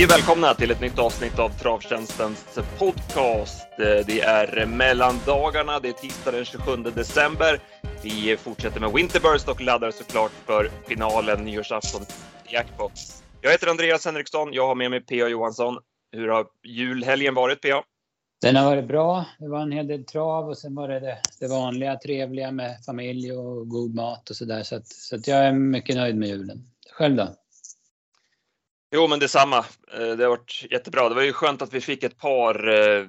Hej och välkomna till ett nytt avsnitt av Travtjänstens podcast. Eh, det är mellandagarna, det är tisdag den 27 december. Vi fortsätter med Winterburst och laddar såklart för finalen nyårsafton i Jackpot. Jag heter Andreas Henriksson, jag har med mig P.A. Johansson. Hur har julhelgen varit P.A.? Den har varit bra. Det var en hel del trav och sen var det det, det vanliga trevliga med familj och god mat och sådär. Så, att, så att jag är mycket nöjd med julen. Själv då? Jo, men detsamma. Eh, det har varit jättebra. Det var ju skönt att vi fick ett par eh,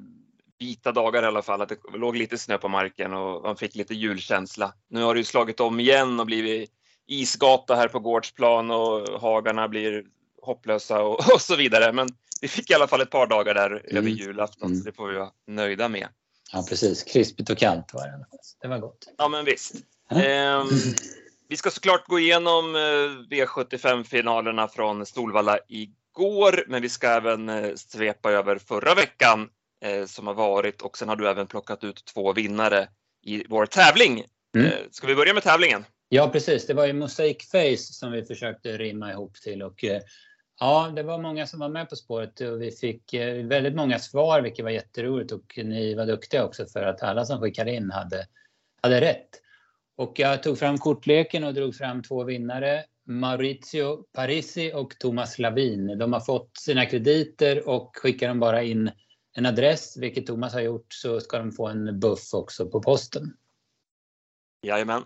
vita dagar i alla fall, att det låg lite snö på marken och man fick lite julkänsla. Nu har det ju slagit om igen och blivit isgata här på gårdsplan och hagarna blir hopplösa och, och så vidare. Men vi fick i alla fall ett par dagar där mm. över julafton, mm. så det får vi vara nöjda med. Ja, precis. Krispigt och kallt var det. Det var gott. Ja, men visst. Mm. Vi ska såklart gå igenom eh, V75-finalerna från Solvalla igår, men vi ska även eh, svepa över förra veckan eh, som har varit och sen har du även plockat ut två vinnare i vår tävling. Mm. Ska vi börja med tävlingen? Ja, precis. Det var ju Mosaic Face som vi försökte rimma ihop till och ja, det var många som var med på spåret och vi fick väldigt många svar, vilket var jätteroligt och ni var duktiga också för att alla som skickade in hade, hade rätt. Och jag tog fram kortleken och drog fram två vinnare. Maurizio Parisi och Thomas Lavin. De har fått sina krediter och skickar de bara in en adress, vilket Thomas har gjort, så ska de få en buff också på posten. Jajamän.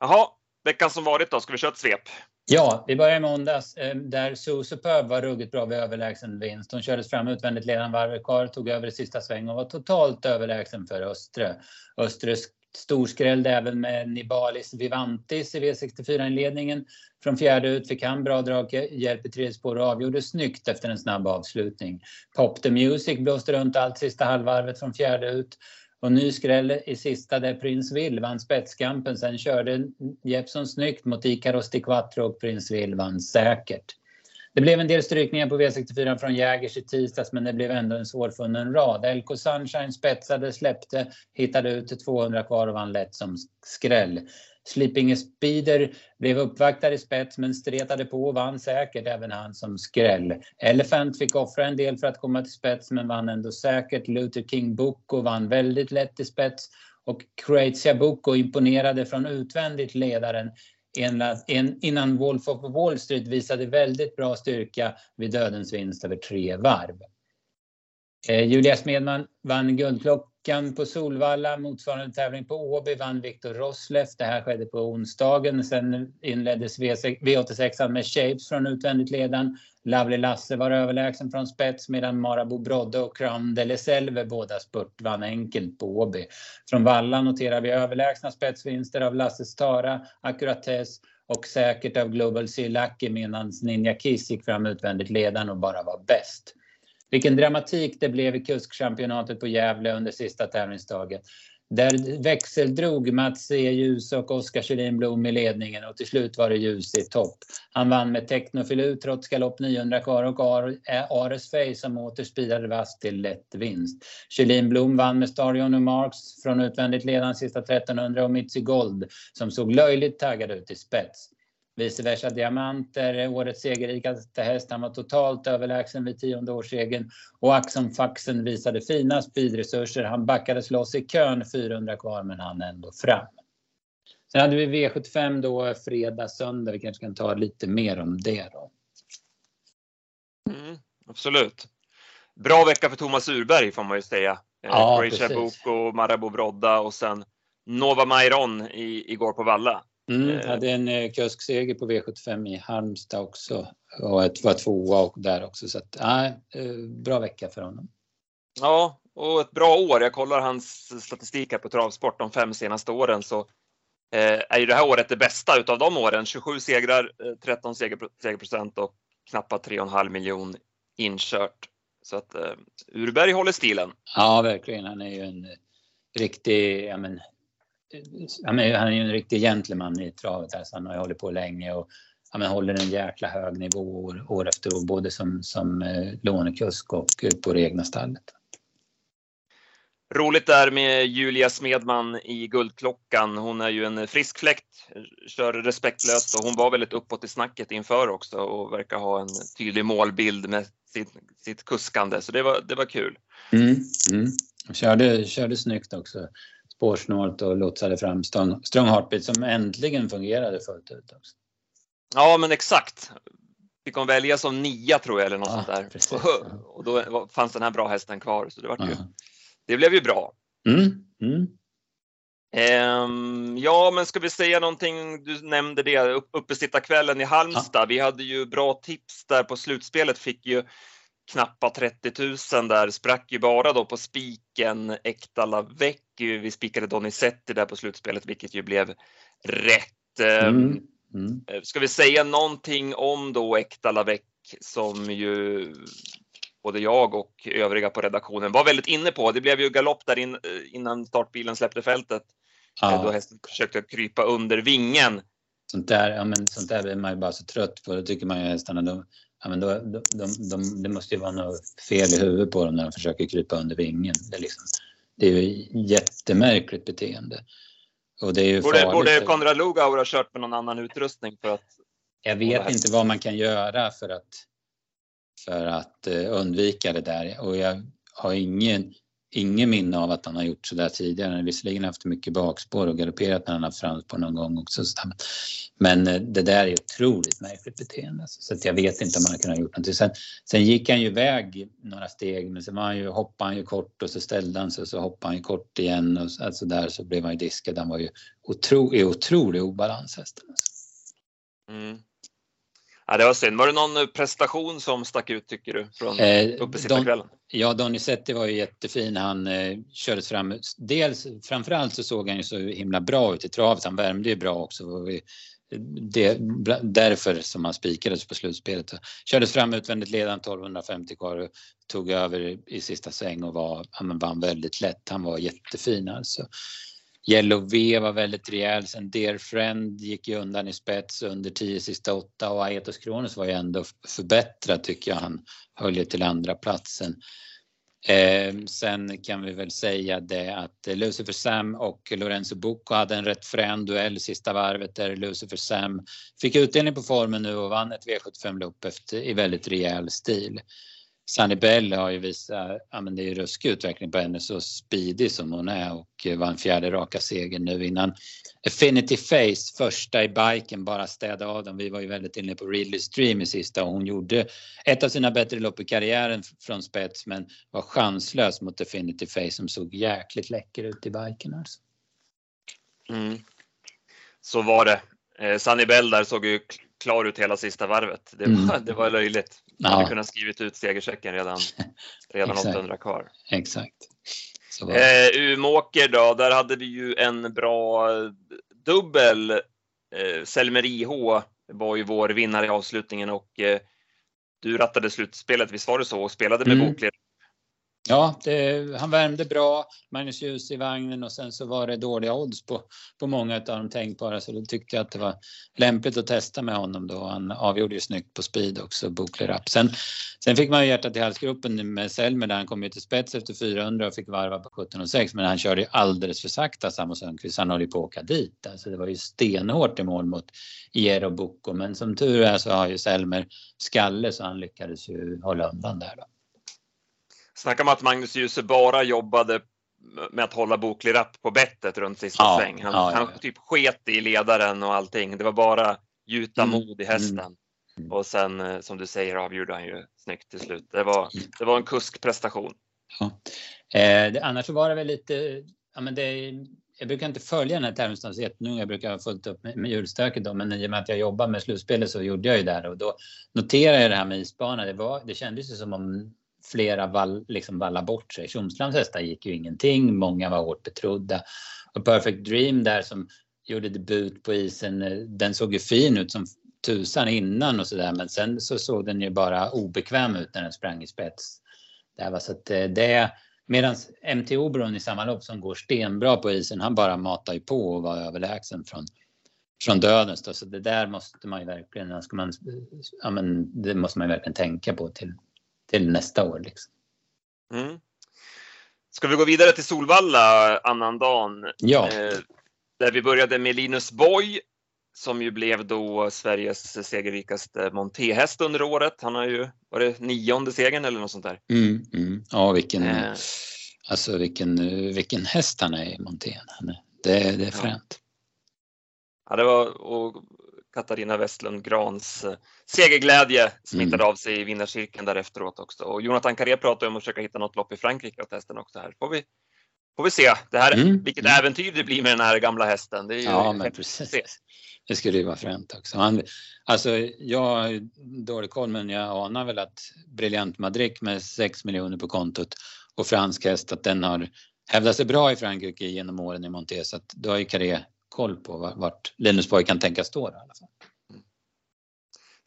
Jaha, veckan som varit då, ska vi köra ett svep? Ja, vi börjar med måndags eh, där Sue Superb var ruggigt bra vid överlägsen vinst. Hon kördes fram utvändigt ledande varvet kvar, tog över i sista sväng och var totalt överlägsen för Östre. Östres Storskrällde även med Nibalis Vivantis i V64-inledningen. Från fjärde ut fick han bra draghjälp i tredje spår och avgjorde snyggt efter en snabb avslutning. Pop the Music blåste runt allt sista halvvarvet från fjärde ut. Och ny skräll i sista där Prins Will vann spetskampen. Sen körde Jeppson snyggt mot Ikaros Di Quattro och Prins Will vann säkert. Det blev en del strykningar på V64 från Jägers i tisdags men det blev ändå en svårfunnen rad. LK Sunshine spetsade, släppte, hittade ut 200 kvar och vann lätt som skräll. Sleeping Speeder blev uppvaktad i spets men stretade på och vann säkert även han som skräll. Elephant fick offra en del för att komma till spets men vann ändå säkert. Luther King Boko vann väldigt lätt i spets och Croatia Boko imponerade från utvändigt ledaren innan Wolf of Wall Street visade väldigt bra styrka vid dödens vinst över tre varv. Eh, Julia Smedman vann Guldklockan på Solvalla. Motsvarande tävling på Åby vann Viktor Rosleff. Det här skedde på onsdagen. Sen inleddes V86 med Shapes från utvändigt ledan. Lovely Lasse var överlägsen från spets medan Marabou Brodde och Crown de Selve båda spurt vann enkelt på Åby. Från Valla noterar vi överlägsna spetsvinster av Lasses Tara, Accuratess och säkert av Global Sea Lucky medan Ninja Kiss gick fram utvändigt ledande och bara var bäst. Vilken dramatik det blev i kuskchampionatet på Gävle under sista tävlingsdagen. Där växeldrog Mats E. Ljus och Oskar Kjellin Blom i ledningen och till slut var det Ljus i topp. Han vann med Technofilu trots galopp 900 kvar och Ares Fey som åter spirade vasst till lätt vinst. Kjellin Blom vann med Starion och Marks från utvändigt ledande sista 1300 och Mitzi Gold som såg löjligt taggad ut i spets. Vice versa Diamanter, årets segerrikaste häst. Han var totalt överlägsen vid tionde årssegern. Och Axon Faxen visade fina speedresurser. Han backades loss i kön 400 kvar men han ändå fram. Sen hade vi V75 då fredag, söndag. Vi kanske kan ta lite mer om det då. Mm, absolut. Bra vecka för Thomas Urberg får man ju säga. Eh, ja, Croatia Boko, Marabou Brodda och sen Nova Mairon i, igår på Valla. Mm, eh, hade en eh, kuskseger på V75 i Halmstad också och ett var tvåa och där också. Så att, eh, bra vecka för honom. Ja, och ett bra år. Jag kollar hans statistik här på Travsport de fem senaste åren så eh, är ju det här året det bästa utav de åren. 27 segrar, 13 seger, segerprocent och knappt 3,5 miljon inkört. Så att eh, Urberg håller stilen. Ja, verkligen. Han är ju en riktig, ja men han är, han är ju en riktig gentleman i travet här, så han har ju hållit på länge och ja, men håller en jäkla hög nivå år, år efter år, både som, som eh, lånekusk och på det egna stallet. Roligt där med Julia Smedman i Guldklockan. Hon är ju en frisk fläkt, kör respektlöst och hon var väldigt uppåt i snacket inför också och verkar ha en tydlig målbild med sitt, sitt kuskande. Så det var, det var kul. Mm, mm. Körde, körde snyggt också. Spårsnålt och lotsade fram Strong, strong Heartbeat som äntligen fungerade fullt ut. Också. Ja, men exakt. Fick hon välja som nia tror jag eller något Ja, sånt där. precis. Och, och då fanns den här bra hästen kvar. Så det, var ju, Ja. det blev ju bra. Mm, mm. Ehm, ja, men ska vi säga någonting? Du nämnde det, upp, uppesittarkvällen i Halmstad. Vi hade ju bra tips där på slutspelet. Fick ju knappa 30 000 där. Sprack ju bara då på spiken Ektala Vecchi. Vi spikade Donizetti där på slutspelet, vilket ju blev rätt. Ehm, Mm. Mm. Eh, Ska vi säga någonting om då Ektala Vec som ju både jag och övriga på redaktionen var väldigt inne på. Det blev ju galopp där in, eh, innan startbilen släppte fältet. eh, Då hästen försökte krypa under vingen. Sånt, där, ja, men sånt där blir man ju bara så trött på. Då tycker man ju hästarna, de, ja, men då, de, de, de, det måste ju vara något fel i huvudet på dem när de försöker krypa under vingen. Det är, liksom, det är ju jättemärkligt beteende. Och det är ju Borde, farligt. borde Konrad Lugauer ha kört med någon annan utrustning för att Jag vet inte vad man kan göra för att, för att eh, undvika det där. Och jag har ingen, ingen minne av att han har gjort så där tidigare. Han har visserligen haft mycket bakspår och galopperat när han har haft framspår någon gång också. Men eh, det där är otroligt märkligt beteende. Alltså. Så att jag vet inte om han kunde ha gjort någonting. Sen, sen gick han ju iväg några steg men sen var han ju, hoppade han ju kort och så ställde han sig och så hoppade han ju kort igen och så, alltså där så blev han ju diskad. Han var ju otro, i otrolig obalans hästen. Alltså. Mm. Ja, det var synd. Var det någon prestation som stack ut tycker du från Eh, uppesittarkvällen? Ja, Donizetti var ju jättefin. Han eh, kördes fram. Dels framförallt så såg han ju så himla bra ut i travet. Han värmde ju bra också. Det, därför som han spikades på slutspelet. Kördes fram utvändigt ledande 1250 kvar och tog över i sista sväng och var, men vann väldigt lätt. Han var jättefin alltså. Yellow V var väldigt rejäl. Sen Dear Friend gick ju undan i spets under 10 sista åtta och Aetos Kronos var ju ändå förbättrad tycker jag. Han höll ju till andra platsen. Eh, sen kan vi väl säga det att Lucifer Sam och Lorenzo Bucco hade en rätt frän duell sista varvet där Lucifer Sam fick utdelning på formen nu och vann ett V75-lopp i väldigt rejäl stil. Sunny Bell har ju visat, ja men det är ju ruskig utveckling på henne så speedig som hon är och vann fjärde raka seger nu innan Affinity Face första i biken bara städa av dem. Vi var ju väldigt inne på Ridley Stream i sista och hon gjorde ett av sina bättre lopp i karriären från spets men var chanslös mot Affinity Face som såg jäkligt läcker ut i biken alltså. Mm. Så var det. Eh, Sunny Bell där såg ju klar ut hela sista varvet. Det var, Mm. det var löjligt. Man hade Ja. kunnat skrivit ut segerchecken redan, redan Exakt. 800 kvar. Exakt. Så var, Eh, Umeåker då, där hade vi ju en bra eh, dubbel. Eh, Selmer IH var ju vår vinnare i avslutningen och eh, du rattade slutspelet, visst var det så? Och spelade med Mm. Bokled. Ja, det, han värmde bra, Magnus Ljus i vagnen och sen så var det dåliga odds på, på många av de tänkbara så då tyckte jag att det var lämpligt att testa med honom då. Han avgjorde ju snyggt på speed också, Boklerap. Sen, sen fick man ju hjärtat i halsgropen med Selmer där han kom ju till spets efter 400 och fick varva på 17,6 men han körde ju alldeles för sakta Samo Sundqvist. Han höll ju på att åka dit. Alltså det var ju stenhårt i mål mot Jero Bocco men som tur är så har ju Selmer skalle så han lyckades ju hålla undan där då. Snacka om att Magnus Djuse bara jobbade med att hålla Bokli rapp på bettet runt sista Ja, sväng. Han, ja, ja, han typ sket i ledaren och allting. Det var bara gjuta Mm, mod i hästen. mm. Och sen eh, som du säger avgjorde han ju snyggt till slut. Det var, Mm. det var en kuskprestation. Ja. Eh, det, annars så var det väl lite, ja men det, jag brukar inte följa den här tävlingsdagen jättenoga, jag brukar ha fullt upp med, med julstöket då, men i och med att jag jobbar med slutspelet så gjorde jag ju det här och då noterade jag det här med isbana. Det, var, det kändes ju som om flera vall, liksom valla bort sig. Tjomslams hästar gick ju ingenting, många var hårt betrodda. Och Perfect Dream där som gjorde debut på isen, eh, den såg ju fin ut som tusan innan och sådär men sen så såg den ju bara obekväm ut när den sprang i spets. Det var så att eh, det Medan MT Oberon i samma lopp som går stenbra på isen, han bara matar ju på och var överlägsen från, från dödens. Då. Så det där måste man ju verkligen, ska man, eh, ja, men det måste man ju verkligen tänka på till, till nästa år. Liksom. Mm. Ska vi gå vidare till Solvalla annandagen? Ja, Eh, där vi började med Linus Boy som ju blev då Sveriges segerrikaste montéhäst under året. Han har ju, var det nionde segern eller något sånt där? Mm, mm. Ja, vilken, eh. alltså vilken, vilken häst han är i montén. Det, det är fränt. Ja. ja, det var och Katarina Westlund Grans eh, segerglädje smittade mm. av sig i vinnarcirkeln där efteråt också. Och Jonathan Carré pratade om att försöka hitta något lopp i Frankrike och testen också här. Får vi, får vi se. Det här, mm. Vilket mm. äventyr det blir med den här gamla hästen. Det ja, men precis. Det skulle ju vara fränt också. Han, alltså, jag har dålig koll, men jag anar väl att Brilliant Madrid med 6 miljoner på kontot och fransk häst, att den har hävdat sig bra i Frankrike genom åren i Monté. Så att då har ju Carré koll på vart Linus Borg kan tänka stå där, i alla fall.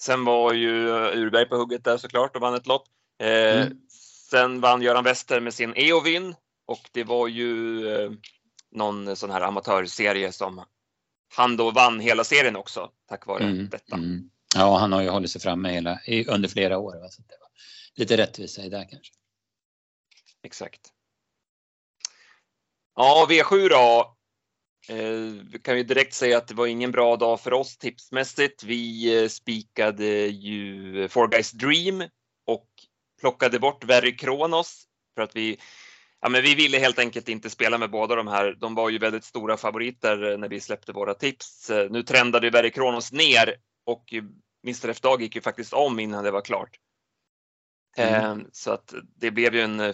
Sen var ju Urberg på hugget där såklart och vann ett lopp. Eh, mm. Sen vann Göran Wester med sin Eovin och det var ju eh, någon sån här amatörserie som han då vann hela serien också tack vare mm. detta. Mm. Ja, han har ju hållit sig framme hela, under flera år. Va? Så det var lite rättvisa i det kanske. Exakt. Ja, V7 då. Eh, vi kan ju direkt säga att det var ingen bra dag för oss tipsmässigt. Vi eh, spikade ju Four Guys Dream och plockade bort Very Kronos för att vi Ja, men vi ville helt enkelt inte spela med båda de här. De var ju väldigt stora favoriter när vi släppte våra tips. Nu trendade Very Kronos ner och Mr F Dag gick ju faktiskt om innan det var klart. Mm. Så att det blev ju en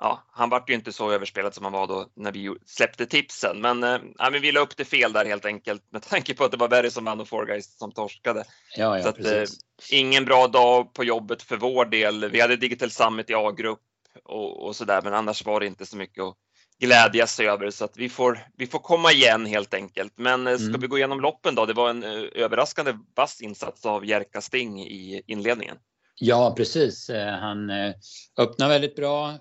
ja, han vart ju inte så överspelad som han var då när vi släppte tipsen. Men eh, ja, vi la upp det fel där helt enkelt med tanke på att det var Berry som vann och Four Guys som torskade. Ja, ja, så att, eh, ingen bra dag på jobbet för vår del. Vi hade Digital Summit i A-grupp och, och så där, men annars var det inte så mycket att glädjas över så att vi får, vi får komma igen helt enkelt. Men eh, ska mm. vi gå igenom loppen då? Det var en eh, överraskande vass insats av Jerka Sting i inledningen. Ja, precis. Eh, han eh, öppnade väldigt bra,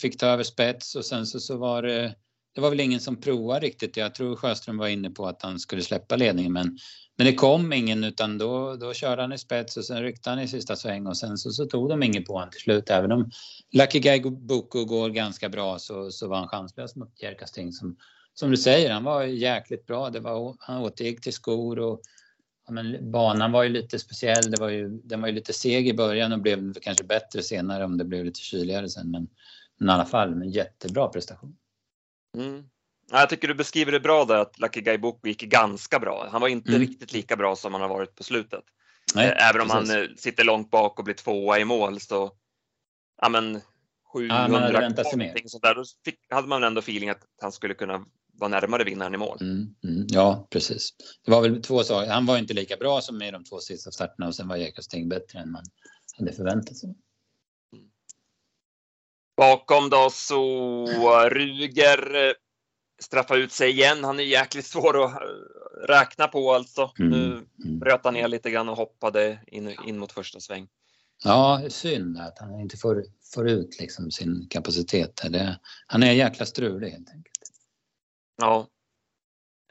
fick ta över spets och sen så, så var det, det var väl ingen som provade riktigt. Jag tror Sjöström var inne på att han skulle släppa ledningen men, men det kom ingen utan då, då körde han i spets och sen ryckte han i sista sväng och sen så, så tog de ingen på honom till slut. Även om Lucky Guy Boko går ganska bra så, så var han chanslös mot Jerka Sting som, som du säger, han var jäkligt bra. Det var, han återgick till skor och ja, men banan var ju lite speciell. Det var ju, den var ju lite seg i början och blev kanske bättre senare om det blev lite kyligare sen. Men, men i alla fall en jättebra prestation. Mm. Jag tycker du beskriver det bra där att Lucky Guy Book gick ganska bra. Han var inte mm. riktigt lika bra som han har varit på slutet. Nej, eh, Även om precis. han eh, sitter långt bak och blir tvåa i mål så ja men 700 ja, man hade väntat sig mer. Sånt där, då fick, hade man ändå feeling att han skulle kunna var närmare vinnaren i mål. Mm, mm, ja, precis. Det var väl två saker. Han var inte lika bra som i de två sista starterna och sen var Jägersting bättre än man hade förväntat sig. Mm. Bakom då så Ruger eh, straffar ut sig igen. Han är jäkligt svår att eh, räkna på alltså. Mm, nu mm. bröt han ner lite grann och hoppade in, in mot första sväng. Ja, synd att han inte får, får ut liksom sin kapacitet. Det, han är jäkla strulig helt enkelt. Ja,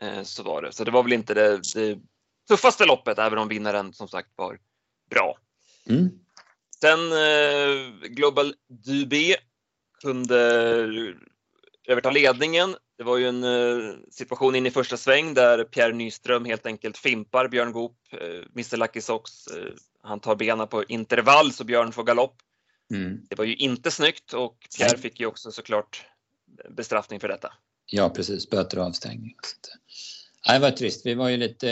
eh, så var det. Så det var väl inte det, det tuffaste loppet, även om vinnaren som sagt var bra. Mm. Sen eh, Global Dubé kunde överta ledningen. Det var ju en eh, situation in i första sväng där Pierre Nyström helt enkelt fimpar Björn Goop, eh, Mr Lucky Sox. Han tar benen på intervall så Björn får galopp. Mm. Det var ju inte snyggt och Pierre fick ju också såklart bestraffning för detta. Ja, precis. Böter och avstängning. det var trist. Vi var ju lite,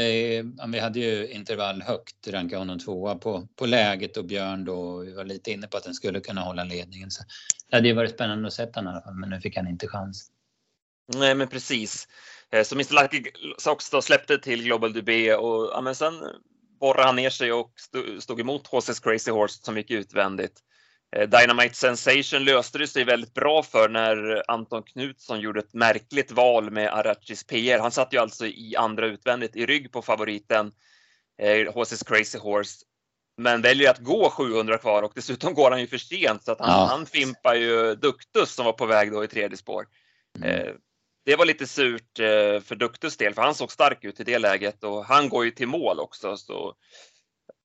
vi hade ju intervall högt, rankade honom tvåa på, på läget och Björn då, vi var lite inne på att den skulle kunna hålla ledningen. Så det hade ju varit spännande att sätta honom i alla fall, men nu fick han inte chans. Nej, men precis. Eh, så Mr Lucky också släppte till Global Dubé och ja, men sen borrade han ner sig och stod emot HC's Crazy Horse som gick utvändigt. Eh, Dynamite Sensation löste det sig väldigt bra för när Anton Knutsson gjorde ett märkligt val med Arachis PR. Han satt ju alltså i andra utvändigt i rygg på favoriten eh, HC's Crazy Horse men väljer att gå 700 kvar och dessutom går han ju för sent så att han, ja. han fimpar ju Duktus som var på väg då i tredje spår. Mm. Eh, det var lite surt eh, för Duktus del för han såg stark ut i det läget och han går ju till mål också så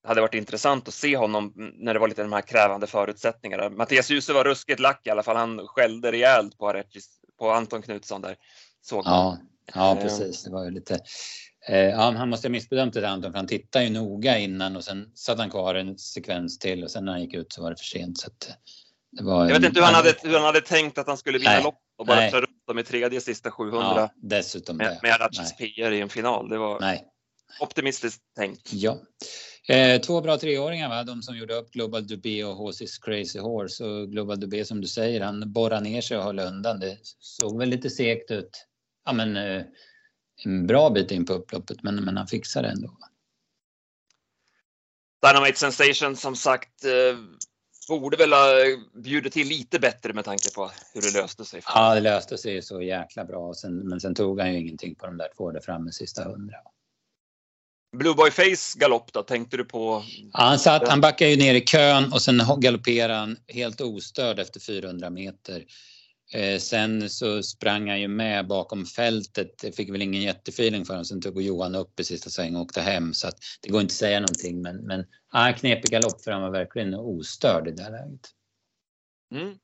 hade varit intressant att se honom när det var lite de här krävande förutsättningarna. Mattias Djuse var ruskigt lack i alla fall. Han skällde rejält på, på Anton Knutsson där. Såg ja, ja, precis. Det var ju lite Eh, ja, han måste ha missbedömt det Anton för han tittade ju noga innan och sen satt han kvar en sekvens till och sen när han gick ut så var det för sent. Så att, det var jag vet inte hur han, hade, hur han hade tänkt att han skulle vinna lopp och bara Nej. köra upp dem i tredje sista 700 ja, dessutom med, det. med Ratchis PR i en final. Det var Nej. optimistiskt tänkt. Ja. Eh, två bra treåringar, va? de som gjorde upp Global Dubé och HC's Crazy Horse. Och Global Dubé som du säger, han borrar ner sig och höll undan. Det såg väl lite segt ut. Ja, men eh, en bra bit in på upploppet, men, men han fixade det ändå. Dynamite Sensation som sagt eh, borde väl ha bjudit till lite bättre med tanke på hur det löste sig. Ja, det löste sig så jäkla bra. Sen, men sen tog han ju ingenting på de där två där framme sista hundra. Blue Boy Face galopp då, tänkte du på? Ja, han, satt, han backade ju ner i kön och sen galopperade han helt ostörd efter 400 meter. Eh, sen så sprang han ju med bakom fältet. Jag fick väl ingen jättefeeling för honom. Sen tog Johan upp i sista sväng och åkte hem. Så att det går inte att säga någonting. Men, men ja, knepig galopp för han var verkligen ostörd i det läget. Mm.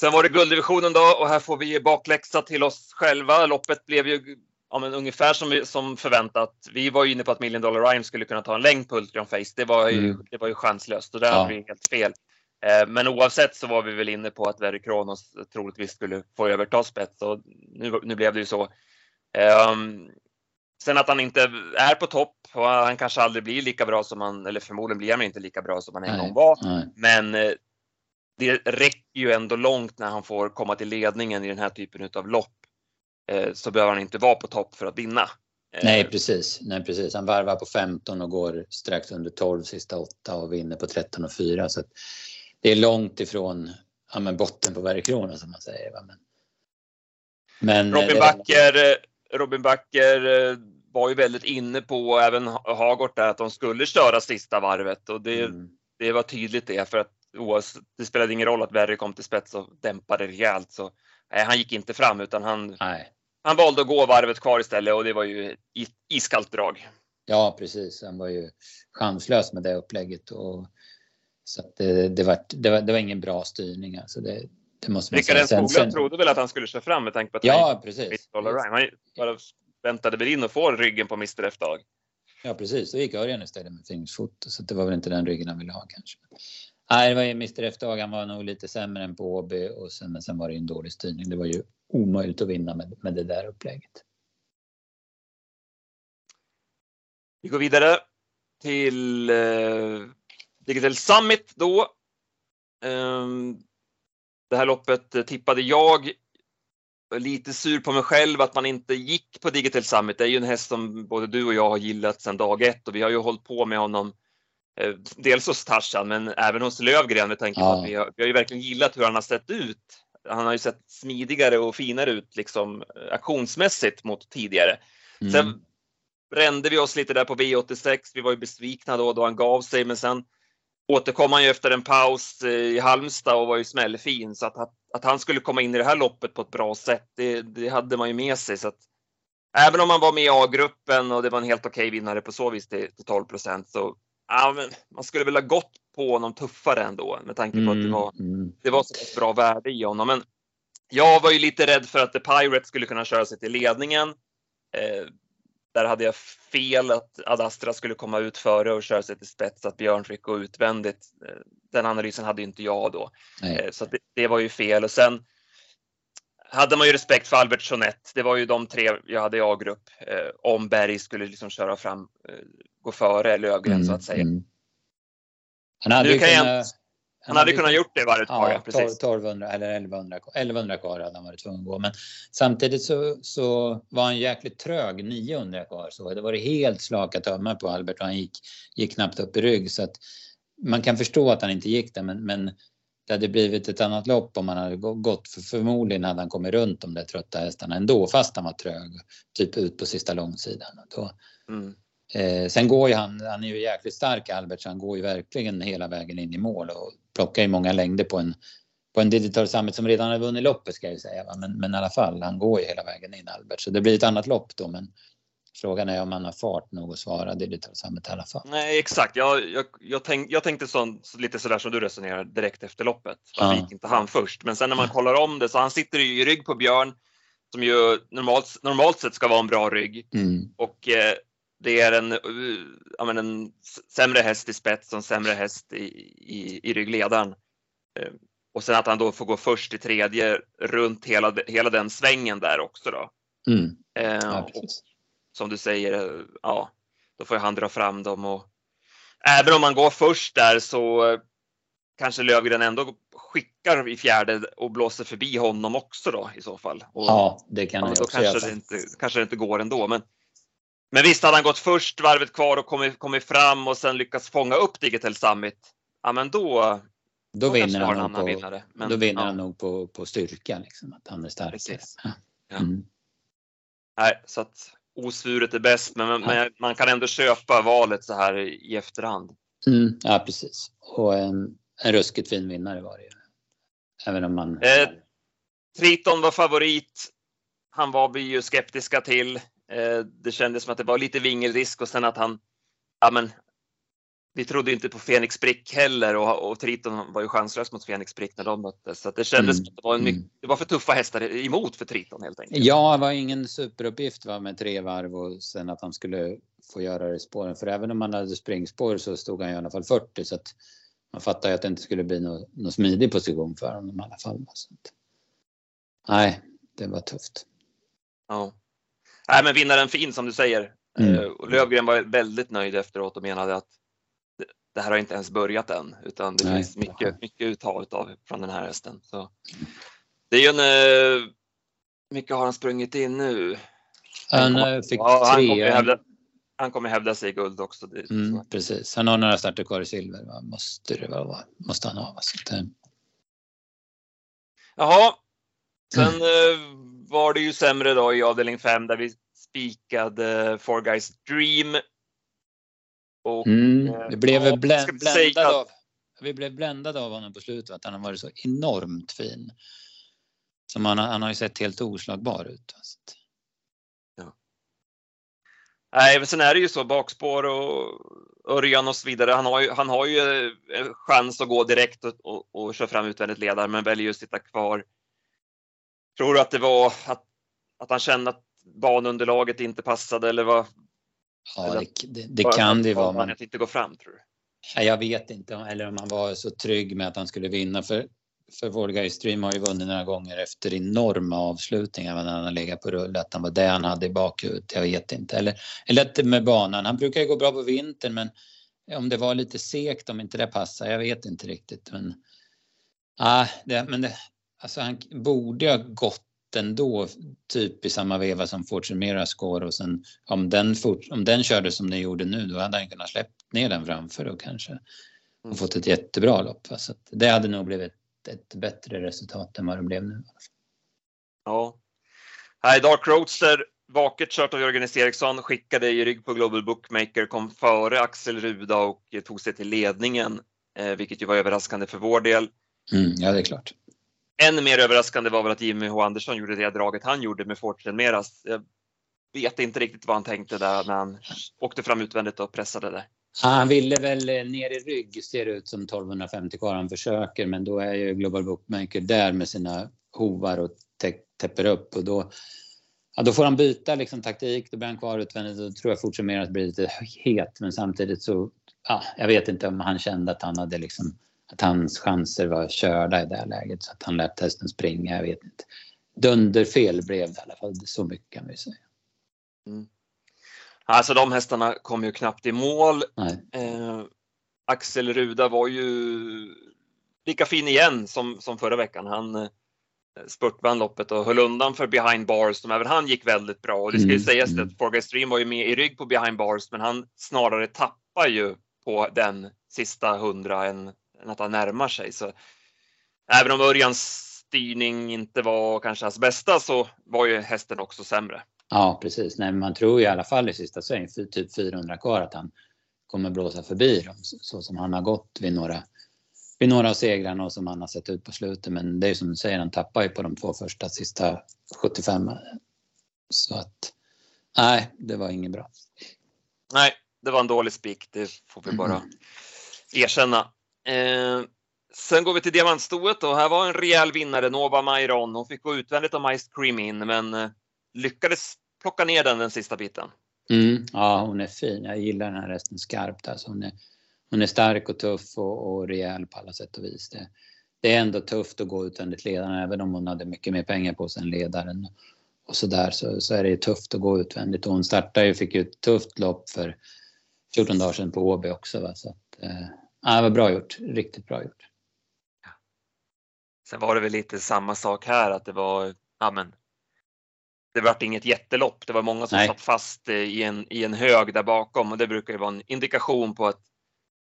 Sen var det gulddivisionen då och här får vi ge bakläxa till oss själva. Loppet blev ju ja, men ungefär som, som förväntat. Vi var ju inne på att Million Dollar Rhyme skulle kunna ta en längd på Ultrion Face. Det var ju, mm. det var ju chanslöst och där ja. hade vi helt fel. Eh, men oavsett så var vi väl inne på att Verry Kronos troligtvis skulle få överta spets och nu, nu blev det ju så. Um, sen att han inte är på topp och han kanske aldrig blir lika bra som han, eller förmodligen blir han inte lika bra som han en gång var. Nej. Men eh, det räcker ju ändå långt när han får komma till ledningen i den här typen av lopp. Eh, så behöver han inte vara på topp för att vinna. Nej precis, nej precis. Han varvar på 15 och går strax under 12 sista åtta och vinner på 13 och 4. Så det är långt ifrån ja, men botten på Bergkrona som man säger. Men, men, Robin, Backer, Robin Backer var ju väldigt inne på, även Hagort där, att de skulle köra sista varvet och det, mm. det var tydligt det för att oavsett, det spelade ingen roll att Verry kom till spets och dämpade rejält så nej, han gick inte fram utan han, nej. han valde att gå varvet kvar istället och det var ju iskallt drag. Ja precis, han var ju chanslös med det upplägget och så att det, det, var, det, var, det var ingen bra styrning. Alltså det, det måste man Rickard Skoglund sen... trodde väl att han skulle köra fram med tanke på att ja, han precis. Han bara väntade väl in och få ryggen på Mr F-dag. Ja precis, då gick Örjan istället med fingersfot så det var väl inte den ryggen han ville ha kanske. Nej, det var ju Mr F-dag, han var nog lite sämre än på Åby och sen, men sen var det ju en dålig styrning. Det var ju omöjligt att vinna med, med det där upplägget. Vi går vidare till eh, Digital Summit då. Ehm, det här loppet tippade jag. Lite sur på mig själv att man inte gick på Digital Summit. Det är ju en häst som både du och jag har gillat sedan dag ett och vi har ju hållit på med honom dels hos Tarzan men även hos Lövgren med tanke på Ja. att vi har, vi har ju verkligen gillat hur han har sett ut. Han har ju sett smidigare och finare ut liksom aktionsmässigt mot tidigare. Mm. Sen brände vi oss lite där på V86. Vi var ju besvikna då, då han gav sig, men sen återkom han ju efter en paus eh, i Halmstad och var ju smällfin. Så att, att, att han skulle komma in i det här loppet på ett bra sätt, det, det hade man ju med sig. Så att, även om man var med i A-gruppen och det var en helt okej vinnare på så vis till, till 12 procent så ja, men man skulle väl ha gått på honom tuffare ändå med tanke på att det var, mm. det var så bra värde i honom. Men jag var ju lite rädd för att The Pirate skulle kunna köra sig till ledningen. Eh, där hade jag fel att Ad Astra skulle komma ut före och köra sig till spets, att Björn fick gå utvändigt. Eh, Den analysen hade inte jag då. Nej. Eh, Så det, det var ju fel och sen hade man ju respekt för Albert Jeanette. Det var ju de tre jag hade i A-grupp. Eh, om Berg skulle liksom köra fram, eh, gå före Lövgren så att säga. mm. Han hade Nu jag kunnat, Han hade kunnat gjort det kvar, Ja, ja, precis. 1200 eller 1100, 1100 kvar hade han varit tvungen att gå. Men samtidigt så, så var han jäkligt trög 900 kvar. Så det var det helt slaka tömmar på Albert och han gick, gick knappt upp i rygg. Så att man kan förstå att han inte gick där men, men det hade blivit ett annat lopp om han hade gå- gått. För förmodligen hade han kommit runt de där trötta hästarna ändå fast han var trög. Typ ut på sista långsidan. Då, Mm. Eh, sen går ju han, han är ju jäkligt stark Albert, så han går ju verkligen hela vägen in i mål och plockar ju många längder på en, på en Digital Summit som redan har vunnit loppet ska jag ju säga. Men, men i alla fall, han går ju hela vägen in Albert. Så det blir ett annat lopp då, men frågan är om han har fart nog att svara Digital Summit i alla fall. Nej, exakt. Jag, jag, jag, tänk, jag tänkte så, så lite sådär som du resonerar direkt efter loppet. Varför Ja. gick inte han först? Men sen när man kollar om det så han sitter i rygg på Björn. som ju normalt, normalt sett ska vara en bra rygg. Mm. Och eh, det är en, ja, men en sämre häst i spets och en sämre häst i, i, i ryggledaren. Eh, och sen att han då får gå först i tredje runt hela, hela den svängen där också då. Mm. Eh, Ja, och. Som du säger, eh, ja, då får han dra fram dem och även om man går först där så eh, kanske Lövgren ändå skickar i fjärde och blåser förbi honom också då i så fall. Och, Ja, det kan ja, jag då också göra. kanske det, inte, kanske det inte går ändå. Men, men visst, hade han gått först varvet kvar och kommit, kommit fram och sen lyckats fånga upp Digital Summit, ja men då, Då då vinner han annan på, vinnare. Men, då vinner ja, han nog på, på styrka, liksom, att han är starkare. Ja. Ja. Mm. Nej, så att osvuret är bäst, men, men man kan ändå köpa valet så här i efterhand. Mm. Ja, precis. Och en, en ruskigt fin vinnare var det ju. Även om man... Eh, Triton var favorit. Han var vi ju skeptiska till. Eh, det kändes som att det var lite vingelrisk och sen att han, ja men, vi trodde inte på Fenix Brick heller och, och Triton var ju chanslös mot Fenix Brick när de möttes. Så det kändes Mm. som att det var, en, mycket- Mm. det var för tuffa hästar emot för Triton helt enkelt. Ja, det var ingen superuppgift va, med tre varv och sen att han skulle få göra det i spåren. För även om han hade springspår så stod han i alla fall 40 så att man fattar ju att det inte skulle bli någon, någon smidig position för honom i alla fall. Så att, nej, det var tufft. Ja. Nej, men vinnaren fin som du säger. Mm. Eh, och Lövgren var väldigt nöjd efteråt och menade att det, här har inte ens börjat än, utan det Nej. finns mycket, mycket uttaget av från den här hästen. Så det är ju en, eh, mycket har han sprungit in nu. Han eh, fick Ja, han, kommer tre. hävda, han kommer hävda sig i guld också. Mm, precis. Han har några starter kvar i silver. Va? Måste det vara. Måste han ha. Så att, eh, Jaha, sen Mm. var det ju sämre då i avdelning 5 där vi spikade Four Guys Dream. Och Mm, eh, vi blev ja, blä, bländade av. Vi blev bländade av honom på slutet. Att han har varit så enormt fin. Som han, han har ju sett helt oslagbar ut. att- Nej, men sen är det ju så bakspår och Örjan och så vidare. Han har ju, han har ju eh, en chans att gå direkt och, och, och köra fram utvändigt ledare, men väljer ju att sitta kvar. Tror du att det var att, att han kände att banunderlaget inte passade eller vad? Ja, det, det, det kan det vara. Men Att inte gå fram tror du? Jag vet inte. Eller om han var så trygg med att han skulle vinna. För, för Guy Stream har ju vunnit några gånger efter enorma avslutningar. När han har legat på rull. Att han var det han hade i bakhuvudet. Jag vet inte. Eller, eller med banan. Han brukar ju gå bra på vintern. Men om det var lite segt, om inte det passar. Jag vet inte riktigt. Men, ah, det, men det, alltså han borde ha gått ändå typ i samma veva som Fortune Miras går och sen om den, fort, om den körde som den gjorde nu då hade han kunnat släppt ner den framför och kanske Mm. och fått ett jättebra lopp. Så att det hade nog blivit ett, ett bättre resultat än vad det blev nu. Ja. Nej, Dark Roadster, vaket kört av Jörgen S. Eriksson, skickade i rygg på Global Bookmaker, kom före Axel Ruda och tog sig till ledningen, eh, vilket ju var överraskande för vår del. Mm, ja, det är klart. Ännu mer överraskande var väl att Jimmy H Andersson gjorde det draget han gjorde med Fortune Meras. Jag vet inte riktigt vad han tänkte där när han åkte fram utvändigt och pressade där. Ja, han ville väl eh, ner i rygg ser det ut som 1250 kvar han försöker men då är ju Global Bookmaker där med sina hovar och täpper upp och då Ja, då får han byta liksom taktik, då blir han kvar utvändigt och då tror jag fortsätter att bli lite het men samtidigt så ja, jag vet inte om han kände att han hade liksom att hans chanser var körda i det läget så att han lät hästen springa, jag vet inte. Dunderfel blev det i alla fall, så mycket kan vi säga. Alltså de hästarna kom ju knappt i mål. Eh, Axel Ruda var ju lika fin igen som, som förra veckan. Han eh, spurtvann loppet och höll undan för behind bars som även han gick väldigt bra. Och det ska ju Mm, sägas mm. att Forguy Stream var ju med i rygg på behind bars men han snarare tappar ju på den sista hundra än, än att han närmar sig. Så även om Örjans styrning inte var kanske hans bästa så var ju hästen också sämre. Ja, precis. Nej, men man tror ju i alla fall i sista sväng, typ 400 kvar, att han kommer blåsa förbi dem så, som han har gått vid några, vid några av segrarna och som han har sett ut på slutet. Men det är ju som du säger, han tappar ju på de två första sista 75. Så att nej, det var inget bra. Nej, det var en dålig spik. Det får vi bara erkänna. Eh, Sen går vi till diamantstoet och här var en rejäl vinnare, Nova Mairon. Hon fick gå utvändigt om Ice Cream in, men eh, lyckades plocka ner den den sista biten. Mm, ja, hon är fin. Jag gillar den här hästen skarpt. Alltså hon, är, hon är stark och tuff och, och rejäl på alla sätt och vis. Det, det är ändå tufft att gå utvändigt ledaren, även om hon hade mycket mer pengar på sig än ledaren. Och så där så, så är det tufft att gå utvändigt. Och hon startade ju, fick ju ett tufft lopp för 14 dagar sedan på Åby också. Va? Så att, eh, det var bra gjort. Riktigt bra gjort. Sen var det väl lite samma sak här att det var, ja men, det vart inget jättelopp. Det var många som Nej. satt fast eh, i en, i en hög där bakom och det brukar ju vara en indikation på att,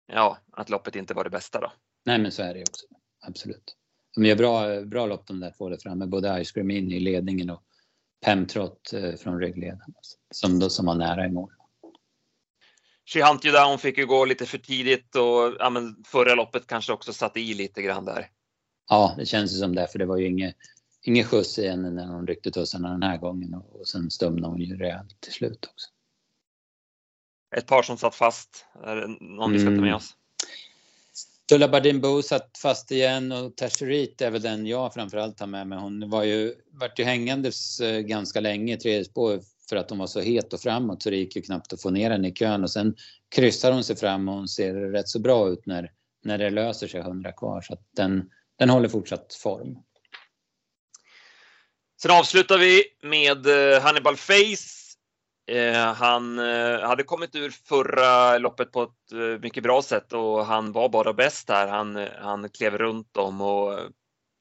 ja, att loppet inte var det bästa då. Nej, men så är det också. Absolut. De gör bra, bra lopp de där två där framme, både Ice Cream In i ledningen och Pemtrot eh, från ryggledaren som, då, som var nära i mål. She Hunt You Down fick ju gå lite för tidigt och ja, men förra loppet kanske också satte i lite grann där. Ja, det känns ju som det, för det var ju inget, ingen skjuts i henne när hon ryckte tussarna den här gången och, och sen stumnade hon ju rejält till slut också. Ett par som satt fast. Är det någon vi ska ta med mm. oss? Tulla Bardin Bo satt fast igen och Tercerit är väl den jag framförallt har med mig. Hon var ju, vart ju hängandes eh, ganska länge i tredje spår för att hon var så het och framåt så det gick ju knappt att få ner henne i kön och sen kryssar hon sig fram och hon ser rätt så bra ut när, när det löser sig 100 kvar så att den, den håller fortsatt form. Sen avslutar vi med eh, Hannibal Face. Eh, han eh, hade kommit ur förra loppet på ett mycket bra sätt och han var bara bäst där. Han, han klev runt dem och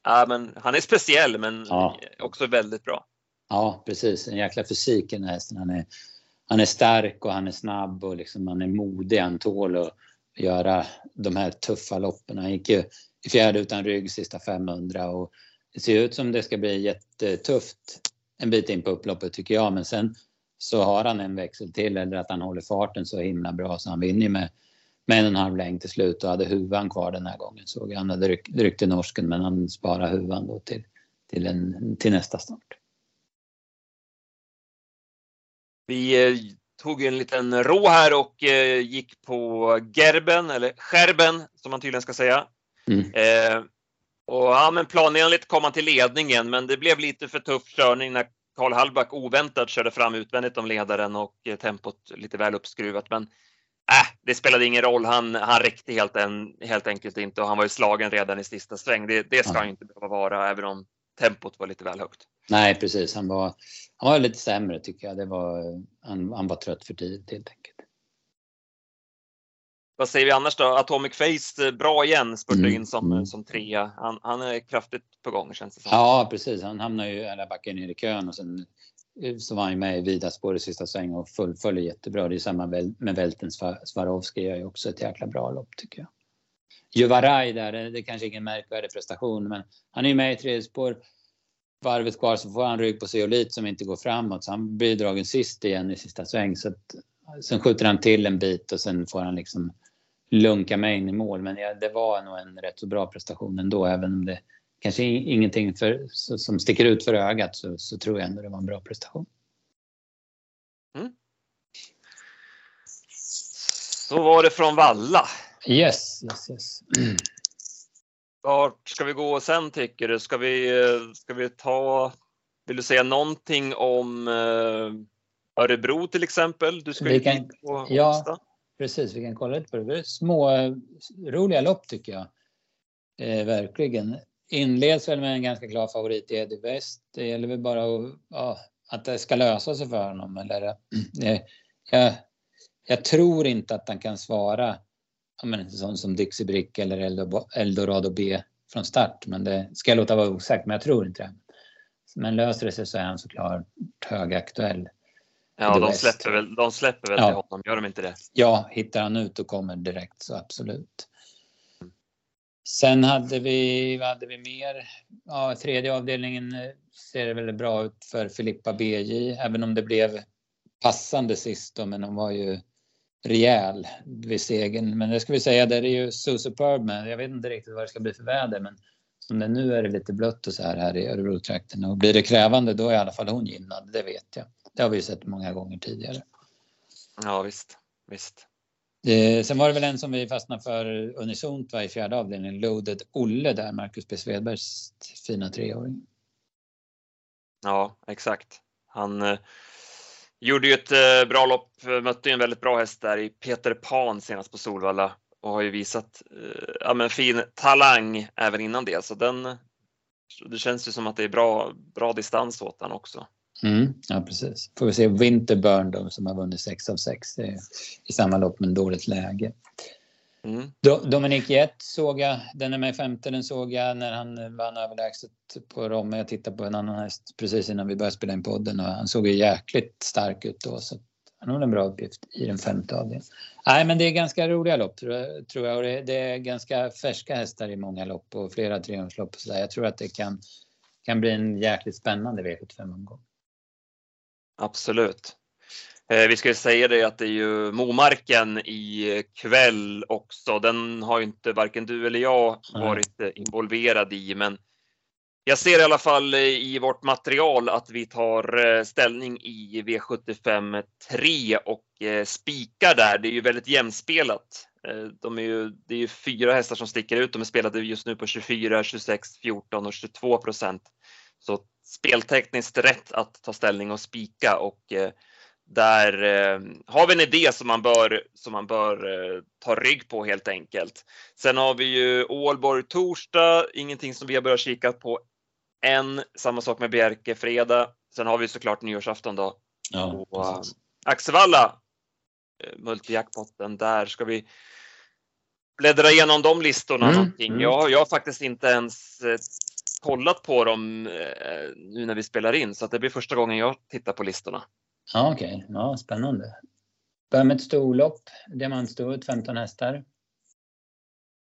ja, men han är speciell men ja. också väldigt bra. Ja, precis. En jäkla fysik i den här hästen. Han är, han är stark och han är snabb och liksom han är modig. Han tål att göra de här tuffa loppen. Han gick ju i fjärde utan rygg sista 500 och det ser ut som det ska bli jättetufft en bit in på upploppet tycker jag. Men sen så har han en växel till eller att han håller farten så himla bra så han vinner med, med en och en halv längd till slut och hade huvan kvar den här gången såg jag. Han hade ryckt, ryckt i norsken men han sparar huvan då till, till, en, till nästa start. Vi eh, tog en liten rå här och eh, gick på Gerben, eller Scherben som man tydligen ska säga. Mm. Eh, och ja, men planenligt kom han till ledningen, men det blev lite för tuff körning när Karl Hallback oväntat körde fram utvändigt om ledaren och tempot lite väl uppskruvat. Men äh, det spelade ingen roll. Han, han räckte helt, en, helt enkelt inte och han var ju slagen redan i sista sväng. Det, det ska ja. inte behöva vara, även om tempot var lite väl högt. Nej, precis. Han var, han var lite sämre tycker jag. Det var, han, han var trött för tidigt helt enkelt. Vad säger vi annars då? Atomic Face, eh, bra igen, spurtade mm. in som, mm. som trea. Han, han, är kraftigt på gång känns det som. Ja, precis. Han hamnar ju alla backen ner i kön och sen eh, så var han med i vida spår i sista sväng och fullföljer jättebra. Det är samma med Välten Swarovski gör ju också ett jäkla bra lopp tycker jag. Juvaraj där, det är kanske ingen märkvärdig prestation men han är ju med i tredje spår. Varvet kvar så får han rygg på Zeolit som inte går framåt så han blir dragen sist igen i sista sväng. Så att, sen skjuter han till en bit och sen får han liksom lunka mig in i mål. Men ja, det var nog en rätt så bra prestation ändå. Även om det kanske ingenting för, som sticker ut för ögat så, så tror jag ändå det var en bra prestation. Mm. Så var det från Valla. Yes, yes, yes. Vart ska vi gå sen tycker du? Ska vi, ska vi ta, vill du säga någonting om eh, Örebro till exempel? Du ska vi ju kan, på ja, Precis, vi kan kolla lite på det. små roliga lopp tycker jag. Eh, verkligen. Inleds väl med en ganska klar favorit i Eddie West. Det gäller väl bara att, ja, att det ska lösa sig för honom. Eller, eh, jag, jag tror inte att han kan svara men, sån som Dixie Brick eller Eldorado B från start. Men det ska jag låta vara osagt, men jag tror inte det. Men löser det sig så är han såklart högaktuell. Ja, de släpper, väl, de släpper väl ja. till honom, gör de inte det? Ja, hittar han ut och kommer direkt så absolut. Sen hade vi, vad hade vi mer? Ja, tredje avdelningen eh, ser det väl bra ut för Filippa BJ, även om det blev passande sist då, men hon var ju rejäl vid segern. Men det ska vi säga, där är ju So Superb med. Jag vet inte riktigt vad det ska bli för väder, men som det nu är det lite blött och så här, här i Örebro-trakten. Och blir det krävande då är i alla fall hon gynnad, det vet jag. Det har vi sett många gånger tidigare. Ja visst, visst. Det, sen var det väl en som vi fastnade för unisont var i fjärde avdelningen, Loaded Olle där, Marcus B Svedbergs fina treåring. Ja, exakt. Han eh, gjorde ju ett eh, bra lopp, eh, mötte ju en väldigt bra häst där i Peter Pan senast på Solvalla och har ju visat eh, ja, men fin talang även innan det. Så den, det känns ju som att det är bra, bra distans åt den också. Mm, ja, precis. Får vi se Winterburn då, som har vunnit 6 av 6 i samma lopp men dåligt läge. Mm. Dominik Jett såg jag, den är med i femte, den såg jag när han vann överlägset på Romme. Jag tittade på en annan häst precis innan vi började spela in podden och han såg ju jäkligt stark ut då. Så han har en bra uppgift i den femte avdelningen. Nej, men det är ganska roliga lopp tror jag. Och det, är ganska färska hästar i många lopp och flera triumflopp. Och så där. Jag tror att det kan, kan bli en jäkligt spännande V75-omgång. Absolut. Eh, vi ska ju säga det att det är ju Momarken i kväll också. Den har ju inte varken du eller jag varit mm. involverad i, men jag ser i alla fall i vårt material att vi tar eh, ställning i V75 3 och spikar där. Det är ju väldigt jämspelat. De är ju, det är ju fyra hästar som sticker ut. De är spelade just nu på 24, 26, 14 och 22 procent. Så speltekniskt rätt att ta ställning och spika och eh, där eh, har vi en idé som man bör, som man bör eh, ta rygg på helt enkelt. Sen har vi ju Ålborg torsdag, ingenting som vi har börjat kika på än. Samma sak med Bjerke fredag. Sen har vi såklart nyårsafton då. Ja, och, uh, Axevalla, multijackpotten, där ska vi bläddra igenom de listorna mm, någonting. Mm. Jag, jag har faktiskt inte ens kollat på dem eh, nu när vi spelar in så att det blir första gången jag tittar på listorna. Ja, Okej, okay. ja, spännande. Börjar med ett storlopp, diamantstoet 15 hästar.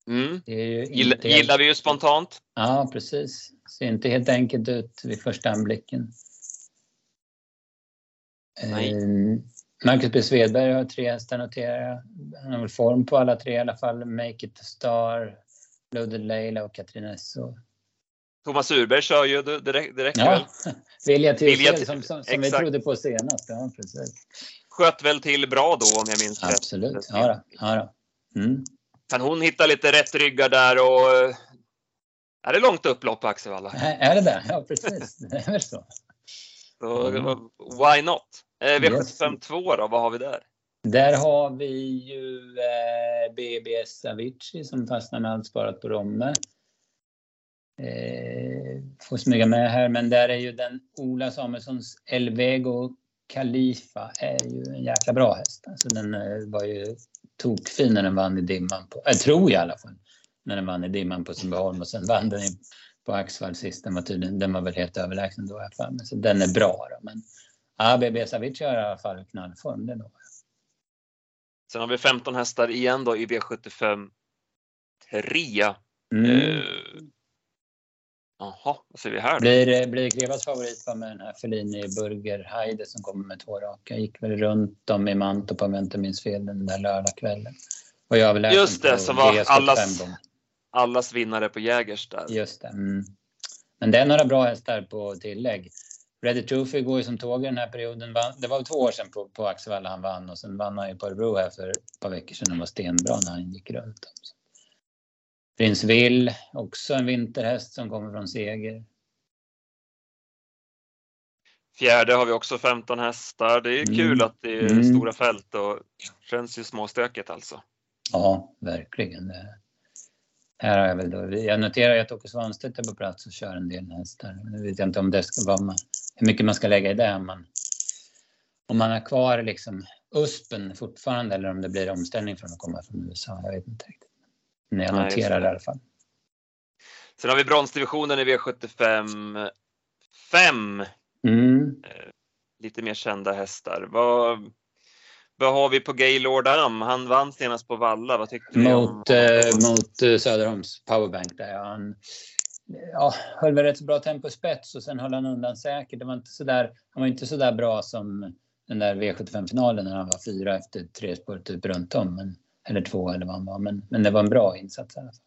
Mm. Gillar, helt... gillar vi ju spontant. Ja, precis. Ser inte helt enkelt ut vid första anblicken. Nej. Eh, Marcus B Svedberg har tre hästar noterar jag. Han har väl form på alla tre i alla fall. Make it star, Loaded Leila och Katrin Esso. Thomas Urberg kör ju, det, det räcker ja. väl? Vilja till, Vilja till som, som, som vi trodde på senast. Ja, precis. Sköt väl till bra då om jag minns rätt. Absolut. Ja, då. Ja, då. Mm. Kan hon hitta lite rätt ryggar där och eh, är det långt upplopp på Axevalla? Är det det? Ja, precis. Det är väl så. så mm. Why not? Eh, V75 2 då, vad har vi där? Där har vi ju eh, BBS Avicii som fastnar med allt sparat på Romme eh, får smyga med här, men där är ju den Ola Samuelssons Elvego Khalifa är ju en jäkla bra häst. Alltså den eh, var ju tokfin när den vann i dimman. På, jag tror i alla fall. När den vann i dimman på Sundbyholm och sen vann den på Axvall sist. Den var, tydligen, den var väl helt överlägsen då i alla fall. Men så den är bra då. Men ja, BB Savic har i alla fall knallform. Det då. Sen har vi 15 hästar igen då i V75 3. Mm. Eh, Jaha, vad ser vi här då? Blir, blir Grevas favorit var med den här Fellini Burger Heide som kommer med två raka. Gick väl runt om i Mantorp om jag inte minns fel den där lördagskvällen. Och jag Just det, som var allas, allas vinnare på Jägers där. Just det. Mm. Men det är några bra hästar på tillägg. Ready Trophy går ju som tåg i den här perioden. Det var två år sedan på, på Axevalla han vann och sen vann han ju på Örebro här för ett par veckor sedan och var stenbra när han gick runt. Prins Will, också en vinterhäst som kommer från seger. Fjärde har vi också 15 hästar. Det är mm. kul att det är mm. stora fält och känns ju småstökigt alltså. Ja, verkligen. Det. Här har jag väl då, jag noterar att Åke Svanstedt är på plats och kör en del hästar. Nu vet jag inte om det ska vara, hur mycket man ska lägga i det. Om man, om man har kvar liksom USPen fortfarande eller om det blir omställning från att komma från USA. Jag vet inte riktigt. Men jag noterar det i alla fall. Sen har vi bronsdivisionen i V75 5. Mm. Eh, lite mer kända hästar. Vad, vad har vi på Gaylord Am? Han vann senast på Valla. Vad tyckte du mot, om? Eh, mot eh, Söderholms powerbank där. Han ja, höll väl rätt bra tempo spets och sen höll han undan säkert. Det var inte så där, han var inte så där bra som den där V75-finalen när han var fyra efter tre spår typ runt om. Men eller två eller vad han var. Men, men det var en bra insats i alla fall.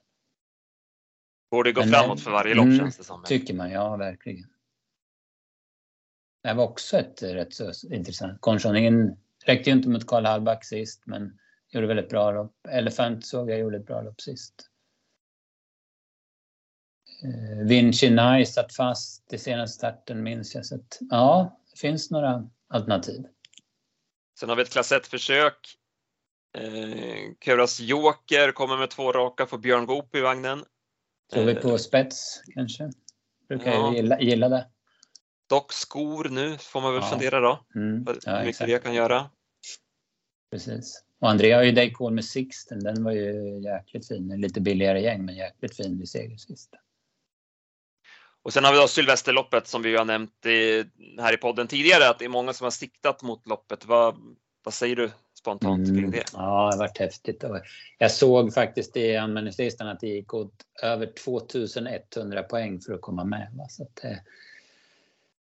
Borde gå men, framåt för varje lopp mm, känns det som. Tycker man, ja verkligen. Det var också ett rätt så intressant. Konchoningen räckte ju inte mot Karl Hallback sist men gjorde väldigt bra lopp. Elephant såg jag gjorde ett bra lopp sist. Eh, Vinci Nice satt fast i senaste starten minns jag. Så att, ja, det finns några alternativ. Sen har vi ett klass 1-försök. Eh, Kuras Joker kommer med två raka, får Björn Goop i vagnen. Tror vi på spets kanske? Brukar Ja. jag gilla, gilla det. Dock skor nu, får man väl Ja. fundera då. Mm. Hur Ja, mycket exakt. det kan göra. Precis. Och Andrea har ju Daycall med Sixten. Den var ju jäkligt fin. Lite billigare gäng, men jäkligt fin vid seger sist. Och sen har vi då Sylvesterloppet som vi ju har nämnt i, här i podden tidigare, att det är många som har siktat mot loppet. Vad, vad säger du spontant kring det? Ja, det har varit häftigt. Jag såg faktiskt i anmälningslistan att det gick åt över 2100 poäng för att komma med. va. Så att, eh,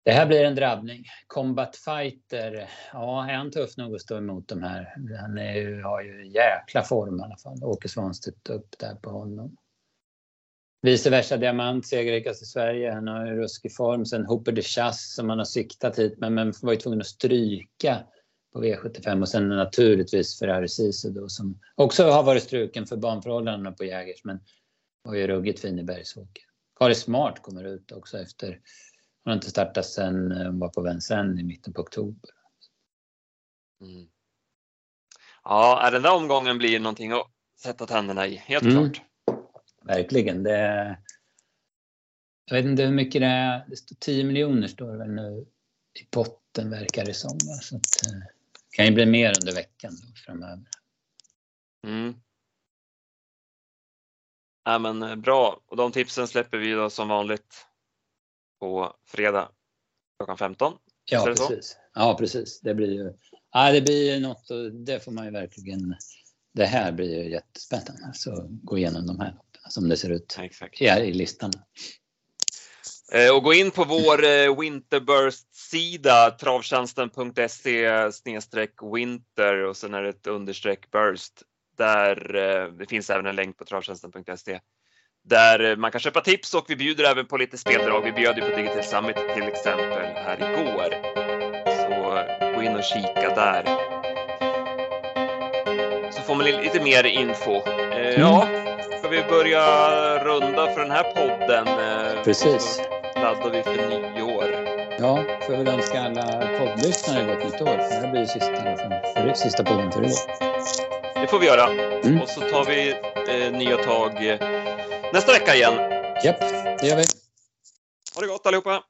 det här blir en drabbning. Combat Fighter, ja, är han tuff nog att stå emot de här? Han är ju, har ju jäkla form i alla fall. Åke Svanstedt upp där på honom. Vice versa Diamant, segerrikast i Sverige. Han har ju ruskig form. Sen Hooper de Chasse som han har siktat hit men, men var ju tvungen att stryka på V75 och sen naturligtvis Ferrari Sisu då som också har varit struken för banförhållandena på Jägers men var ju ruggigt fin i Bergsåker. Kari Smart kommer ut också efter, hon har inte startat sen hon var på Vincennes i mitten på oktober. Mm. Ja, den där omgången blir någonting att sätta tänderna i, helt Mm. klart. Verkligen. Det, jag vet inte hur mycket det är. Det står 10 miljoner står det väl nu i potten verkar det som. Så att, eh, kan ju bli mer under veckan framöver. Mm. Ja, men eh, bra, och de tipsen släpper vi då som vanligt på fredag klockan 15. Ja, så? precis. Ja, precis. Det blir ju ja, det blir något och det får man ju verkligen. Det här blir ju jättespännande. Alltså gå igenom de här som det ser ut Exakt. i, i listan. Eh, Och gå in på vår eh, Winterburst-sida, travtjänsten.se winter och sen är det ett understreck burst. Där eh, det finns även en länk på travtjänsten.se där man kan köpa tips och vi bjuder även på lite speldrag. Vi bjöd ju på Digital Summit till exempel här igår. Så gå in och kika där. Så får man li- lite mer info. Eh, Ja, ska vi börja runda för den här podden? Precis. Så laddar vi för nyår. Ja, får väl önska alla poddlyssnare gott nytt år. Det här blir sista, för, för, sista podden för i år. Det får vi göra. Mm. Och så tar vi eh, nya tag eh, nästa vecka igen. Japp, det gör vi. Ha det gott allihopa!